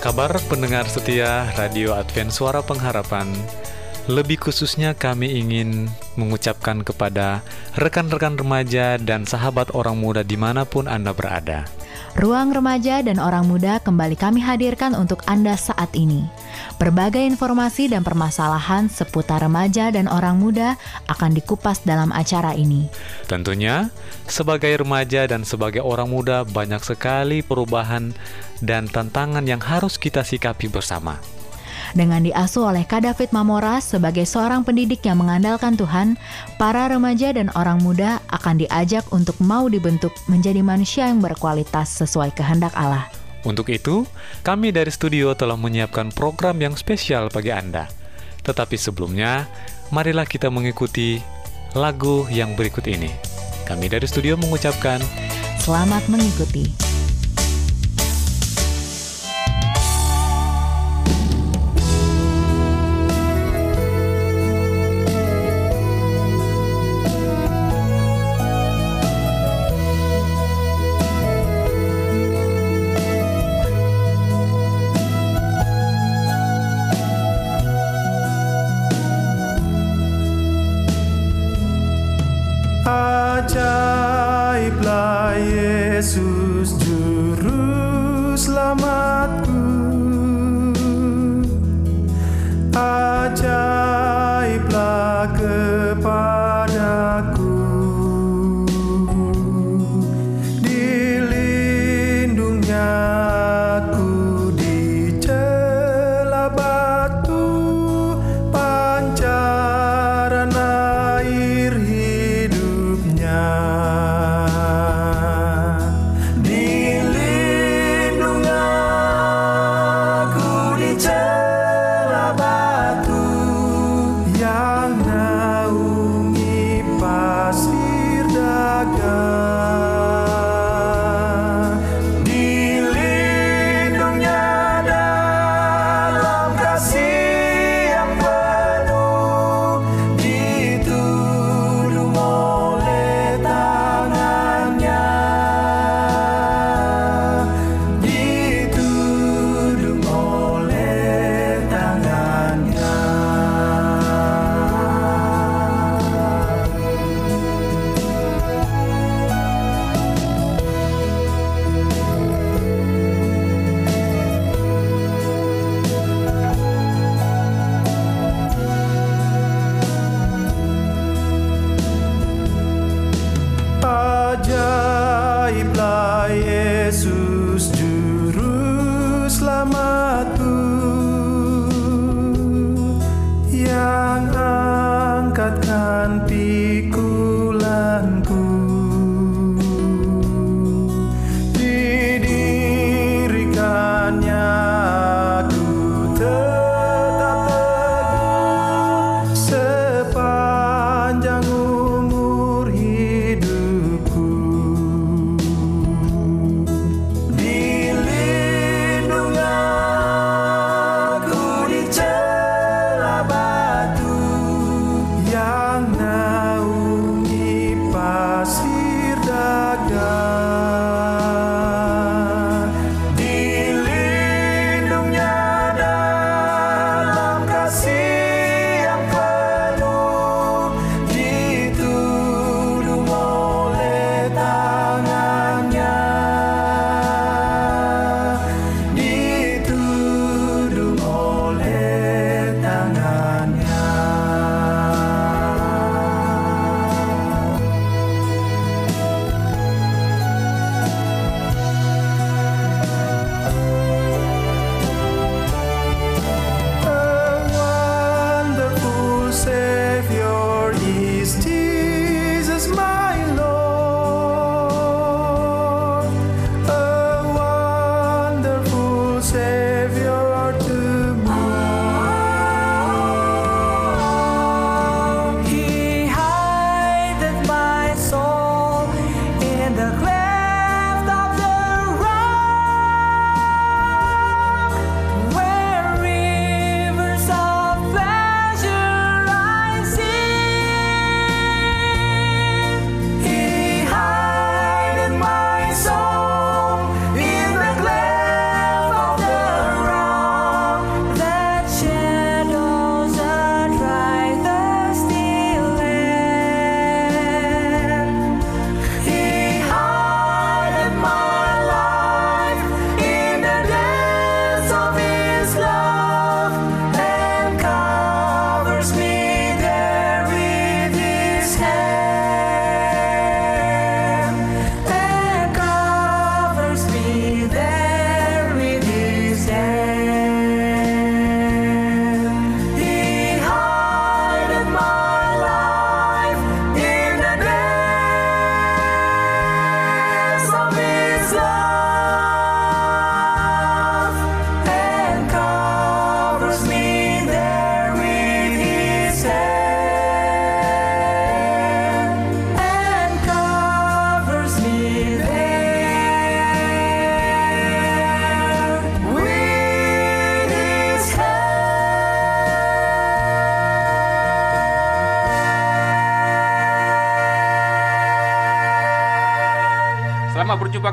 Kabar pendengar setia Radio Advent Suara Pengharapan? Lebih khususnya kami ingin mengucapkan kepada rekan-rekan remaja dan sahabat orang muda di mana pun Anda berada. Ruang remaja dan orang muda kembali kami hadirkan untuk Anda saat ini. Berbagai informasi dan permasalahan seputar remaja dan orang muda akan dikupas dalam acara ini. Tentunya, sebagai remaja dan sebagai orang muda banyak sekali perubahan dan tantangan yang harus kita sikapi bersama. Dengan diasuh oleh Kak David Mamora sebagai seorang pendidik yang mengandalkan Tuhan, para remaja dan orang muda akan diajak untuk mau dibentuk menjadi manusia yang berkualitas sesuai kehendak Allah. Untuk itu, kami dari studio telah menyiapkan program yang spesial bagi Anda. Tetapi sebelumnya, marilah kita mengikuti lagu yang berikut ini. Kami dari studio mengucapkan Selamat mengikuti.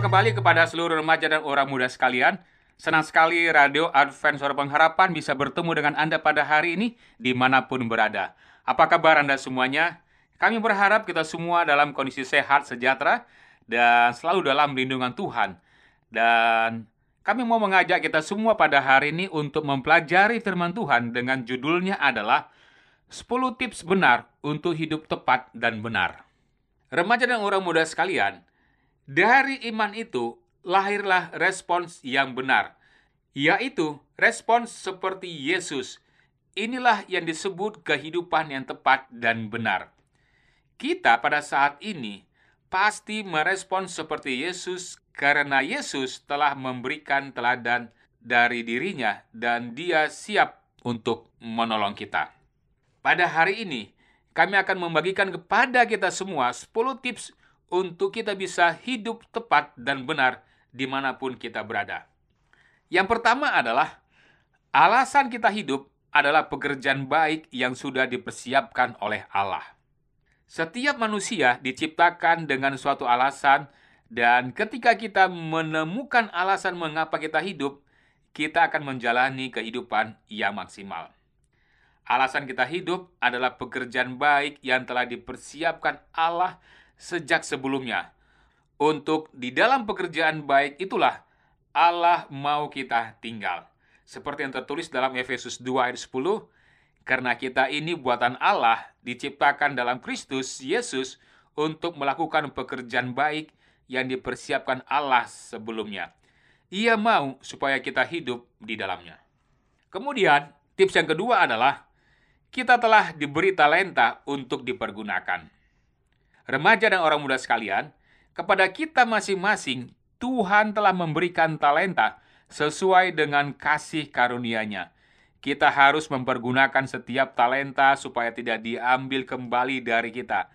Kembali kepada seluruh remaja dan orang muda sekalian. Senang sekali Radio Advent Suara Pengharapan bisa bertemu dengan Anda pada hari ini di mana pun berada. Apa kabar Anda semuanya? Kami berharap kita semua dalam kondisi sehat, sejahtera, dan selalu dalam lindungan Tuhan. Dan kami mau mengajak kita semua pada hari ini untuk mempelajari firman Tuhan dengan judulnya adalah 10 tips benar untuk hidup tepat dan benar. Remaja dan orang muda sekalian, dari iman itu lahirlah respons yang benar, yaitu respons seperti Yesus. Inilah yang disebut kehidupan yang tepat dan benar. Kita pada saat ini pasti merespons seperti Yesus karena Yesus telah memberikan teladan dari dirinya dan dia siap untuk menolong kita. Pada hari ini, kami akan membagikan kepada kita semua 10 tips untuk kita bisa hidup tepat dan benar di mana pun kita berada. Yang pertama adalah alasan kita hidup adalah pekerjaan baik yang sudah dipersiapkan oleh Allah. Setiap manusia diciptakan dengan suatu alasan, dan ketika kita menemukan alasan mengapa kita hidup, kita akan menjalani kehidupan yang maksimal. Alasan kita hidup adalah pekerjaan baik yang telah dipersiapkan Allah sejak sebelumnya. Untuk di dalam pekerjaan baik itulah Allah mau kita tinggal. Seperti yang tertulis dalam Efesus 2 ayat 10, karena kita ini buatan Allah diciptakan dalam Kristus Yesus untuk melakukan pekerjaan baik yang dipersiapkan Allah sebelumnya. Ia mau supaya kita hidup di dalamnya. Kemudian, tips yang kedua adalah kita telah diberi talenta untuk dipergunakan remaja dan orang muda sekalian, kepada kita masing-masing Tuhan telah memberikan talenta sesuai dengan kasih karunia-Nya. Kita harus mempergunakan setiap talenta supaya tidak diambil kembali dari kita.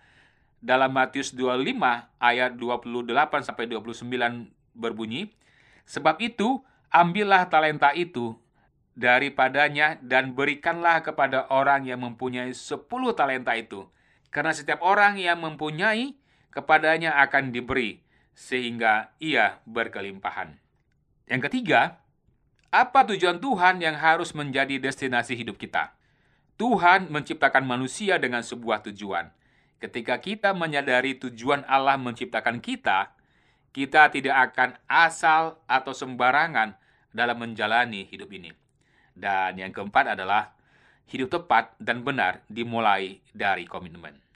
Dalam Matius 25 ayat 28 sampai 29 berbunyi, "Sebab itu, ambillah talenta itu daripadanya dan berikanlah kepada orang yang mempunyai 10 talenta itu." Karena setiap orang yang mempunyai, kepadanya akan diberi, sehingga ia berkelimpahan. Yang ketiga, apa tujuan Tuhan yang harus menjadi destinasi hidup kita? Tuhan menciptakan manusia dengan sebuah tujuan. Ketika kita menyadari tujuan Allah menciptakan kita, kita tidak akan asal atau sembarangan dalam menjalani hidup ini. Dan yang keempat adalah hidup tepat dan benar dimulai dari komitmen.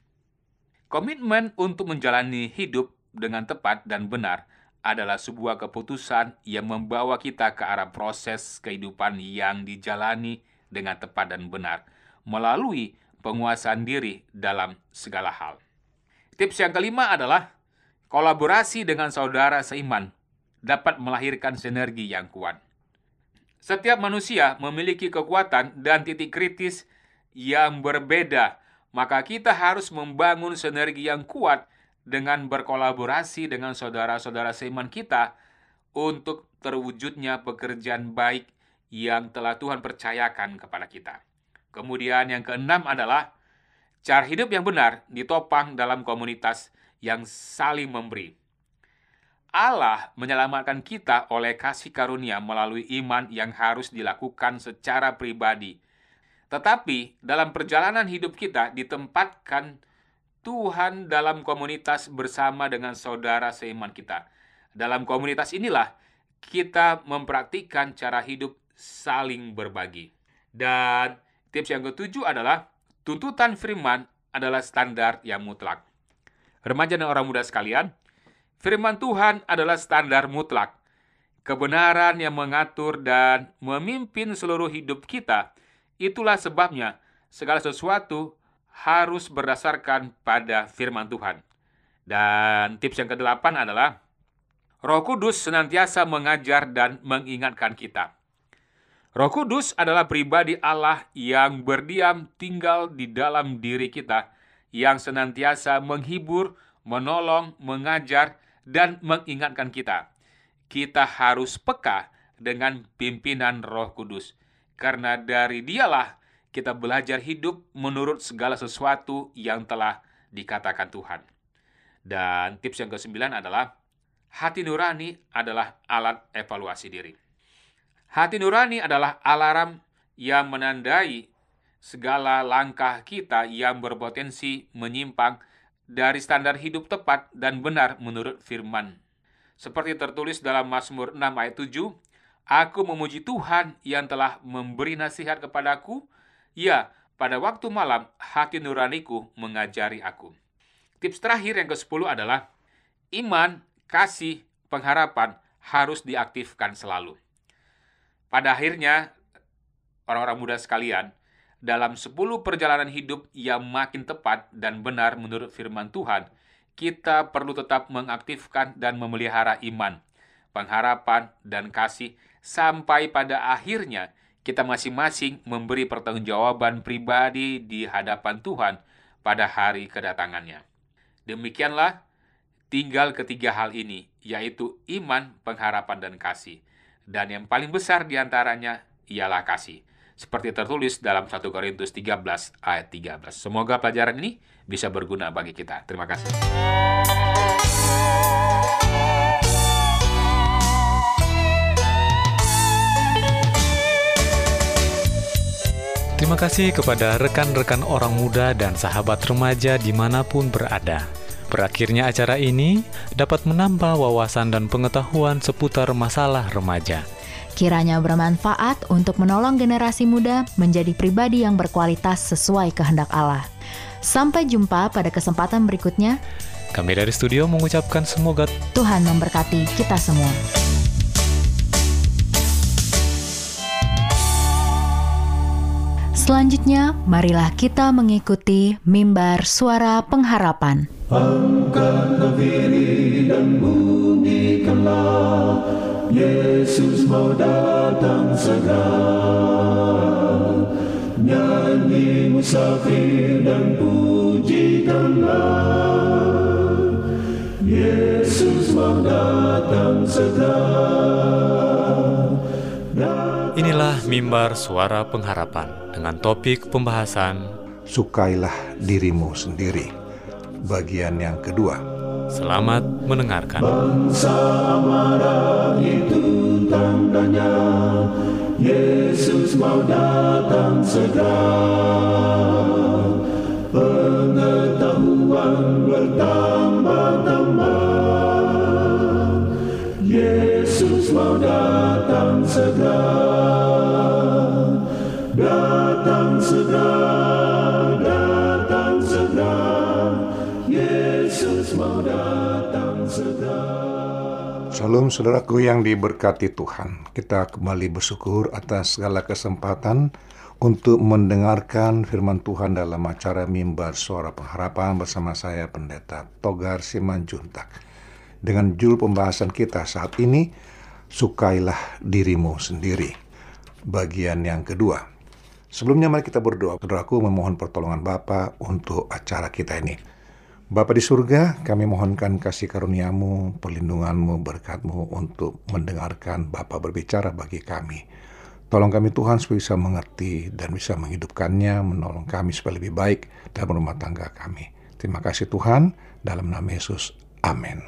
Komitmen untuk menjalani hidup dengan tepat dan benar adalah sebuah keputusan yang membawa kita ke arah proses kehidupan yang dijalani dengan tepat dan benar melalui penguasaan diri dalam segala hal. Tips yang kelima adalah kolaborasi dengan saudara seiman dapat melahirkan sinergi yang kuat. Setiap manusia memiliki kekuatan dan titik kritis yang berbeda, maka kita harus membangun sinergi yang kuat dengan berkolaborasi dengan saudara-saudara seiman kita untuk terwujudnya pekerjaan baik yang telah Tuhan percayakan kepada kita. Kemudian yang keenam adalah cara hidup yang benar ditopang dalam komunitas yang saling memberi. Allah menyelamatkan kita oleh kasih karunia melalui iman yang harus dilakukan secara pribadi. Tetapi dalam perjalanan hidup kita ditempatkan Tuhan dalam komunitas bersama dengan saudara seiman kita. Dalam komunitas inilah kita mempraktikkan cara hidup saling berbagi. Dan tips yang ketujuh adalah tuntutan firman adalah standar yang mutlak. Remaja dan orang muda sekalian, Firman Tuhan adalah standar mutlak. Kebenaran yang mengatur dan memimpin seluruh hidup kita. Itulah sebabnya segala sesuatu harus berdasarkan pada firman Tuhan. Dan tips yang kedelapan adalah Roh Kudus senantiasa mengajar dan mengingatkan kita. Roh Kudus adalah pribadi Allah yang berdiam tinggal di dalam diri kita, yang senantiasa menghibur, menolong, mengajar, dan mengingatkan kita. Kita harus peka dengan pimpinan Roh Kudus, karena dari Dialah kita belajar hidup menurut segala sesuatu yang telah dikatakan Tuhan. Dan tips yang kesembilan adalah hati nurani adalah alat evaluasi diri. Hati nurani adalah alarm yang menandai segala langkah kita yang berpotensi menyimpang dari standar hidup tepat dan benar menurut firman. Seperti tertulis dalam Mazmur 6 ayat 7, Aku memuji Tuhan yang telah memberi nasihat kepadaku. Ya, pada waktu malam hati nuraniku mengajari aku. Tips terakhir yang ke-10 adalah iman, kasih, pengharapan harus diaktifkan selalu. Pada akhirnya, orang-orang muda sekalian, dalam 10 perjalanan hidup yang makin tepat dan benar menurut firman Tuhan, kita perlu tetap mengaktifkan dan memelihara iman, pengharapan, dan kasih sampai pada akhirnya kita masing-masing memberi pertanggungjawaban pribadi di hadapan Tuhan pada hari kedatangannya. Demikianlah tinggal ketiga hal ini, yaitu iman, pengharapan, dan kasih. Dan yang paling besar di antaranya ialah kasih. Seperti tertulis dalam 1 Korintus 13 ayat 13. Semoga pelajaran ini bisa berguna bagi kita. Terima kasih. Terima kasih kepada rekan-rekan orang muda dan sahabat remaja di mana pun berada. Berakhirnya acara ini dapat menambah wawasan dan pengetahuan seputar masalah remaja. Kiranya bermanfaat untuk menolong generasi muda menjadi pribadi yang berkualitas sesuai kehendak Allah. Sampai jumpa pada kesempatan berikutnya. Kami dari studio mengucapkan semoga Tuhan memberkati kita semua. Selanjutnya, marilah kita mengikuti mimbar suara pengharapan. Angkat nafiri dan bunyikanlah, Yesus mau datang segera. Nyanyi musafir dan pujikanlah, Yesus mau datang segera. Inilah mimbar suara pengharapan dengan topik pembahasan Sukailah dirimu sendiri. Bagian yang kedua. Selamat mendengarkan. Bangsa marah itu tandanya Yesus mau datang segera Pengetahuan bertambah-tambah Yesus mau datang Salam saudaraku yang diberkati Tuhan. Kita kembali bersyukur atas segala kesempatan untuk mendengarkan firman Tuhan dalam acara mimbar suara pengharapan bersama saya Pendeta Togar Simanjuntak. Dengan judul pembahasan kita saat ini, Sukailah dirimu sendiri. Bagian yang kedua. Sebelumnya mari kita berdoa. Saudaraku memohon pertolongan Bapa untuk acara kita ini. Bapa di surga, kami mohonkan kasih karuniamu, perlindunganmu, berkatmu untuk mendengarkan Bapa berbicara bagi kami. Tolong kami Tuhan supaya bisa mengerti dan bisa menghidupkannya, menolong kami supaya lebih baik dalam rumah tangga kami. Terima kasih Tuhan, dalam nama Yesus. Amin.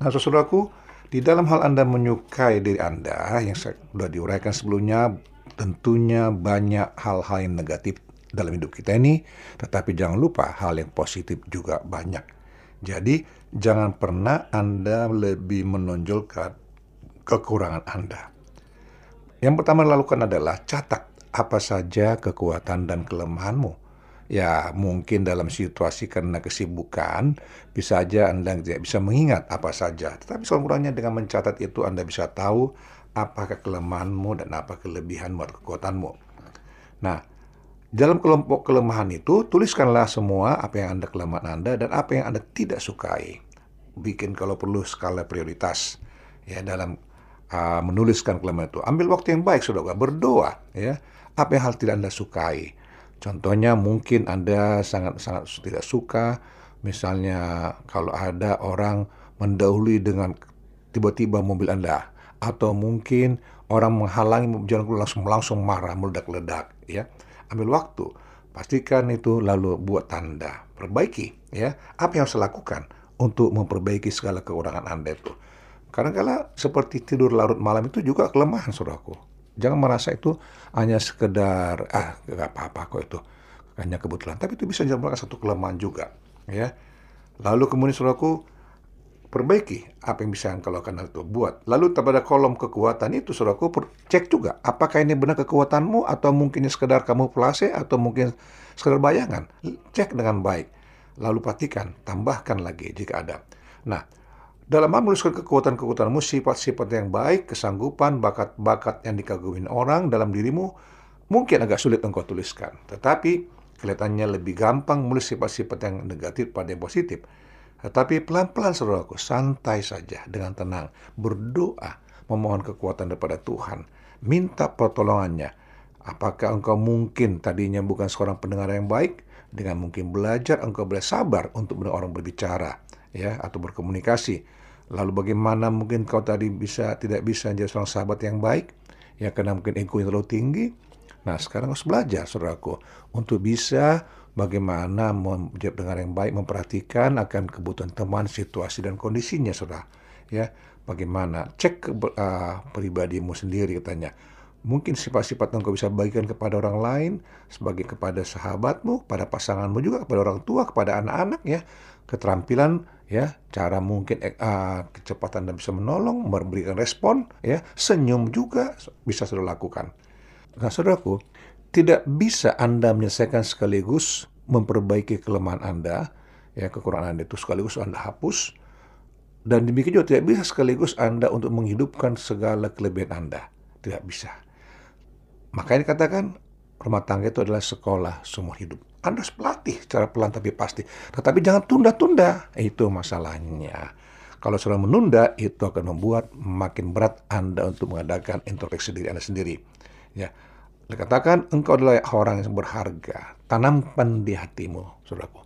Nah, saudaraku, di dalam hal Anda menyukai diri Anda, yang sudah diuraikan sebelumnya, tentunya banyak hal-hal yang negatif dalam hidup kita ini, tetapi jangan lupa hal yang positif juga banyak. Jadi, jangan pernah Anda lebih menonjolkan kekurangan Anda. Yang pertama lakukan adalah catat apa saja kekuatan dan kelemahanmu. Ya, mungkin dalam situasi karena kesibukan, bisa aja Anda tidak bisa mengingat apa saja. Tetapi sekurang-kurangnya dengan mencatat itu Anda bisa tahu apa kelemahanmu dan apa kelebihanmu atau kekuatanmu. Nah, dalam kelompok kelemahan itu, tuliskanlah semua apa yang Anda kelemahan Anda dan apa yang Anda tidak sukai. Bikin kalau perlu skala prioritas ya dalam uh, menuliskan kelemahan itu. Ambil waktu yang baik, saudara, berdoa ya. Apa yang hal tidak Anda sukai. Contohnya mungkin Anda sangat-sangat tidak suka misalnya kalau ada orang mendahului dengan tiba-tiba mobil Anda atau mungkin orang menghalangi jalan langsung langsung marah meledak-ledak ya ambil waktu pastikan itu lalu buat tanda perbaiki ya apa yang harus lakukan untuk memperbaiki segala kekurangan Anda itu. Kadang-kala seperti tidur larut malam itu juga kelemahan saudaraku. Jangan merasa itu hanya sekedar ah nggak apa-apa kok itu hanya kebetulan. Tapi itu bisa merupakan satu kelemahan juga, ya. Lalu kemudian saudaraku perbaiki apa yang bisa engkau lakukan itu buat. Lalu pada kolom kekuatan itu saudaraku cek juga apakah ini benar kekuatanmu atau mungkin sekedar kamu pelase atau mungkin sekedar bayangan. Cek dengan baik. Lalu perhatikan, tambahkan lagi jika ada. Nah, dalam hal kekuatan-kekuatanmu, sifat-sifat yang baik, kesanggupan, bakat-bakat yang dikagumi orang dalam dirimu, mungkin agak sulit engkau tuliskan. Tetapi, kelihatannya lebih gampang menulis sifat-sifat yang negatif pada yang positif. Tetapi pelan-pelan saudaraku, santai saja dengan tenang, berdoa, memohon kekuatan daripada Tuhan, minta pertolongannya. Apakah engkau mungkin tadinya bukan seorang pendengar yang baik, dengan mungkin belajar engkau boleh sabar untuk orang berbicara ya atau berkomunikasi Lalu bagaimana mungkin kau tadi bisa tidak bisa menjadi seorang sahabat yang baik? Ya karena mungkin ego yang terlalu tinggi. Nah sekarang harus belajar saudaraku untuk bisa bagaimana menjadi dengar yang baik, memperhatikan akan kebutuhan teman, situasi dan kondisinya saudara. Ya bagaimana cek uh, pribadimu sendiri katanya. Mungkin sifat-sifat yang kau bisa bagikan kepada orang lain, sebagai kepada sahabatmu, pada pasanganmu juga, kepada orang tua, kepada anak-anak ya. Keterampilan ya cara mungkin uh, kecepatan dan bisa menolong memberikan respon ya senyum juga bisa sudah lakukan nah saudaraku tidak bisa anda menyelesaikan sekaligus memperbaiki kelemahan anda ya kekurangan anda itu sekaligus anda hapus dan demikian juga tidak bisa sekaligus anda untuk menghidupkan segala kelebihan anda tidak bisa makanya dikatakan rumah tangga itu adalah sekolah seumur hidup anda harus pelatih secara pelan tapi pasti. Tetapi jangan tunda-tunda. Itu masalahnya. Kalau sudah menunda, itu akan membuat makin berat Anda untuk mengadakan introspeksi diri Anda sendiri. Ya, dikatakan engkau adalah orang yang berharga. Tanamkan di hatimu, saudaraku.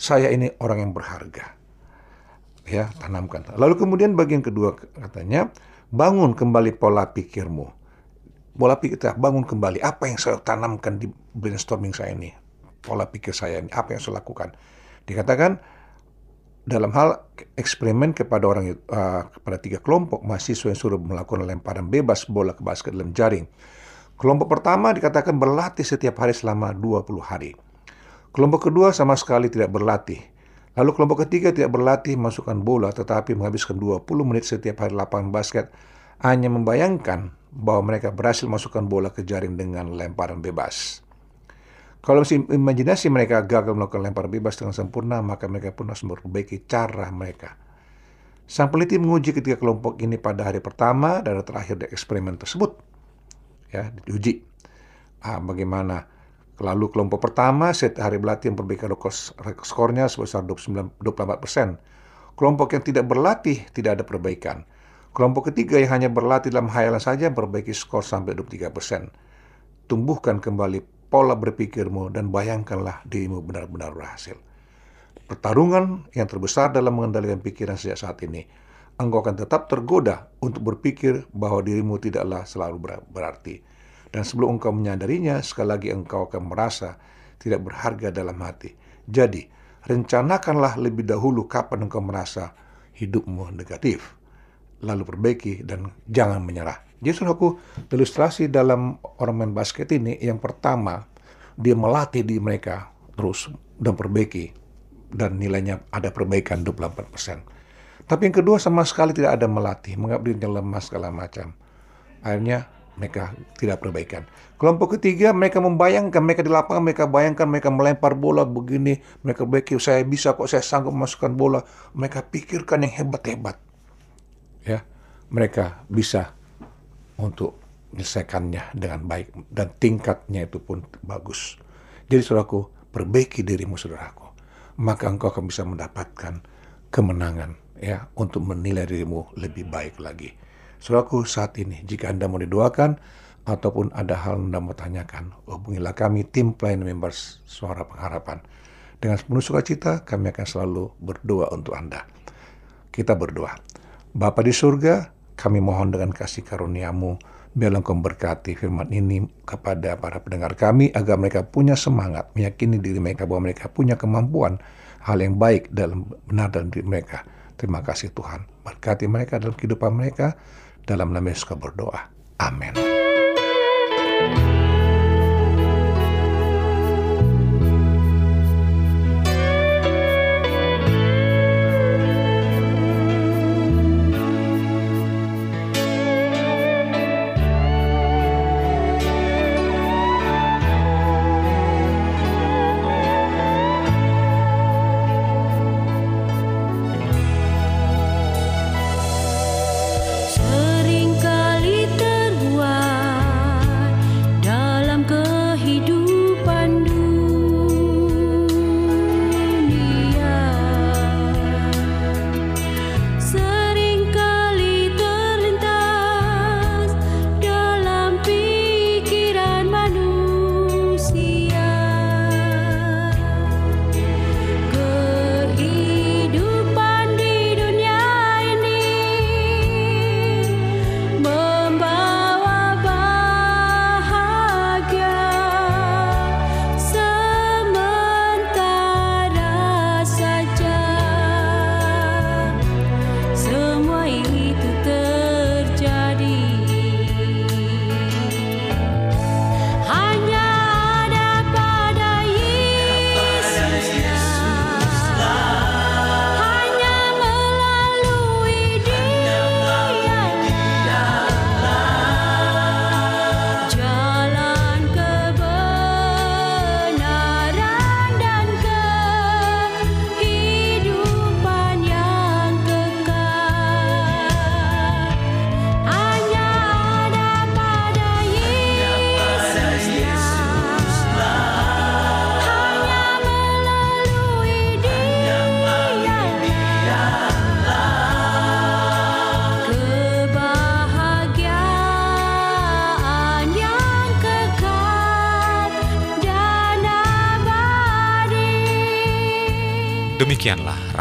Saya ini orang yang berharga. Ya, tanamkan. Lalu kemudian bagian kedua katanya, bangun kembali pola pikirmu. Pola pikir kita bangun kembali. Apa yang saya tanamkan di brainstorming saya ini? pola pikir saya ini, apa yang saya lakukan. Dikatakan dalam hal eksperimen kepada orang uh, kepada tiga kelompok mahasiswa yang suruh melakukan lemparan bebas bola ke basket dalam jaring. Kelompok pertama dikatakan berlatih setiap hari selama 20 hari. Kelompok kedua sama sekali tidak berlatih. Lalu kelompok ketiga tidak berlatih masukkan bola tetapi menghabiskan 20 menit setiap hari lapangan basket hanya membayangkan bahwa mereka berhasil masukkan bola ke jaring dengan lemparan bebas. Kalau imajinasi mereka gagal melakukan lempar bebas dengan sempurna, maka mereka pun harus memperbaiki cara mereka. Sang peneliti menguji ketiga kelompok ini pada hari pertama dan terakhir dari eksperimen tersebut. Ya, diuji. Ah, bagaimana? Lalu kelompok pertama setiap hari berlatih memperbaiki skornya sebesar 29, 24 persen. Kelompok yang tidak berlatih tidak ada perbaikan. Kelompok ketiga yang hanya berlatih dalam hayalan saja memperbaiki skor sampai 23 persen. Tumbuhkan kembali pola berpikirmu dan bayangkanlah dirimu benar-benar berhasil. Pertarungan yang terbesar dalam mengendalikan pikiran sejak saat ini, engkau akan tetap tergoda untuk berpikir bahwa dirimu tidaklah selalu berarti. Dan sebelum engkau menyadarinya, sekali lagi engkau akan merasa tidak berharga dalam hati. Jadi, rencanakanlah lebih dahulu kapan engkau merasa hidupmu negatif. Lalu perbaiki dan jangan menyerah. Jadi aku ilustrasi dalam orang main basket ini yang pertama dia melatih di mereka terus dan perbaiki dan nilainya ada perbaikan 28%. Tapi yang kedua sama sekali tidak ada melatih, menganggap dirinya lemah segala macam. Akhirnya mereka tidak perbaikan. Kelompok ketiga mereka membayangkan, mereka di lapangan mereka bayangkan mereka melempar bola begini, mereka perbaiki, saya bisa kok saya sanggup memasukkan bola. Mereka pikirkan yang hebat-hebat. Ya, mereka bisa untuk menyelesaikannya dengan baik dan tingkatnya itu pun bagus. Jadi saudaraku, perbaiki dirimu saudaraku. Maka engkau akan bisa mendapatkan kemenangan ya untuk menilai dirimu lebih baik lagi. Saudaraku, saat ini jika Anda mau didoakan ataupun ada hal Anda mau tanyakan, hubungilah kami tim pelayanan members Suara Pengharapan. Dengan penuh sukacita kami akan selalu berdoa untuk Anda. Kita berdoa. Bapa di surga, kami mohon dengan kasih karuniamu, biarlah engkau berkati firman ini kepada para pendengar kami, agar mereka punya semangat, meyakini diri mereka bahwa mereka punya kemampuan, hal yang baik dalam benar dalam diri mereka. Terima kasih Tuhan. Berkati mereka dalam kehidupan mereka. Dalam nama Yesus berdoa. Amin.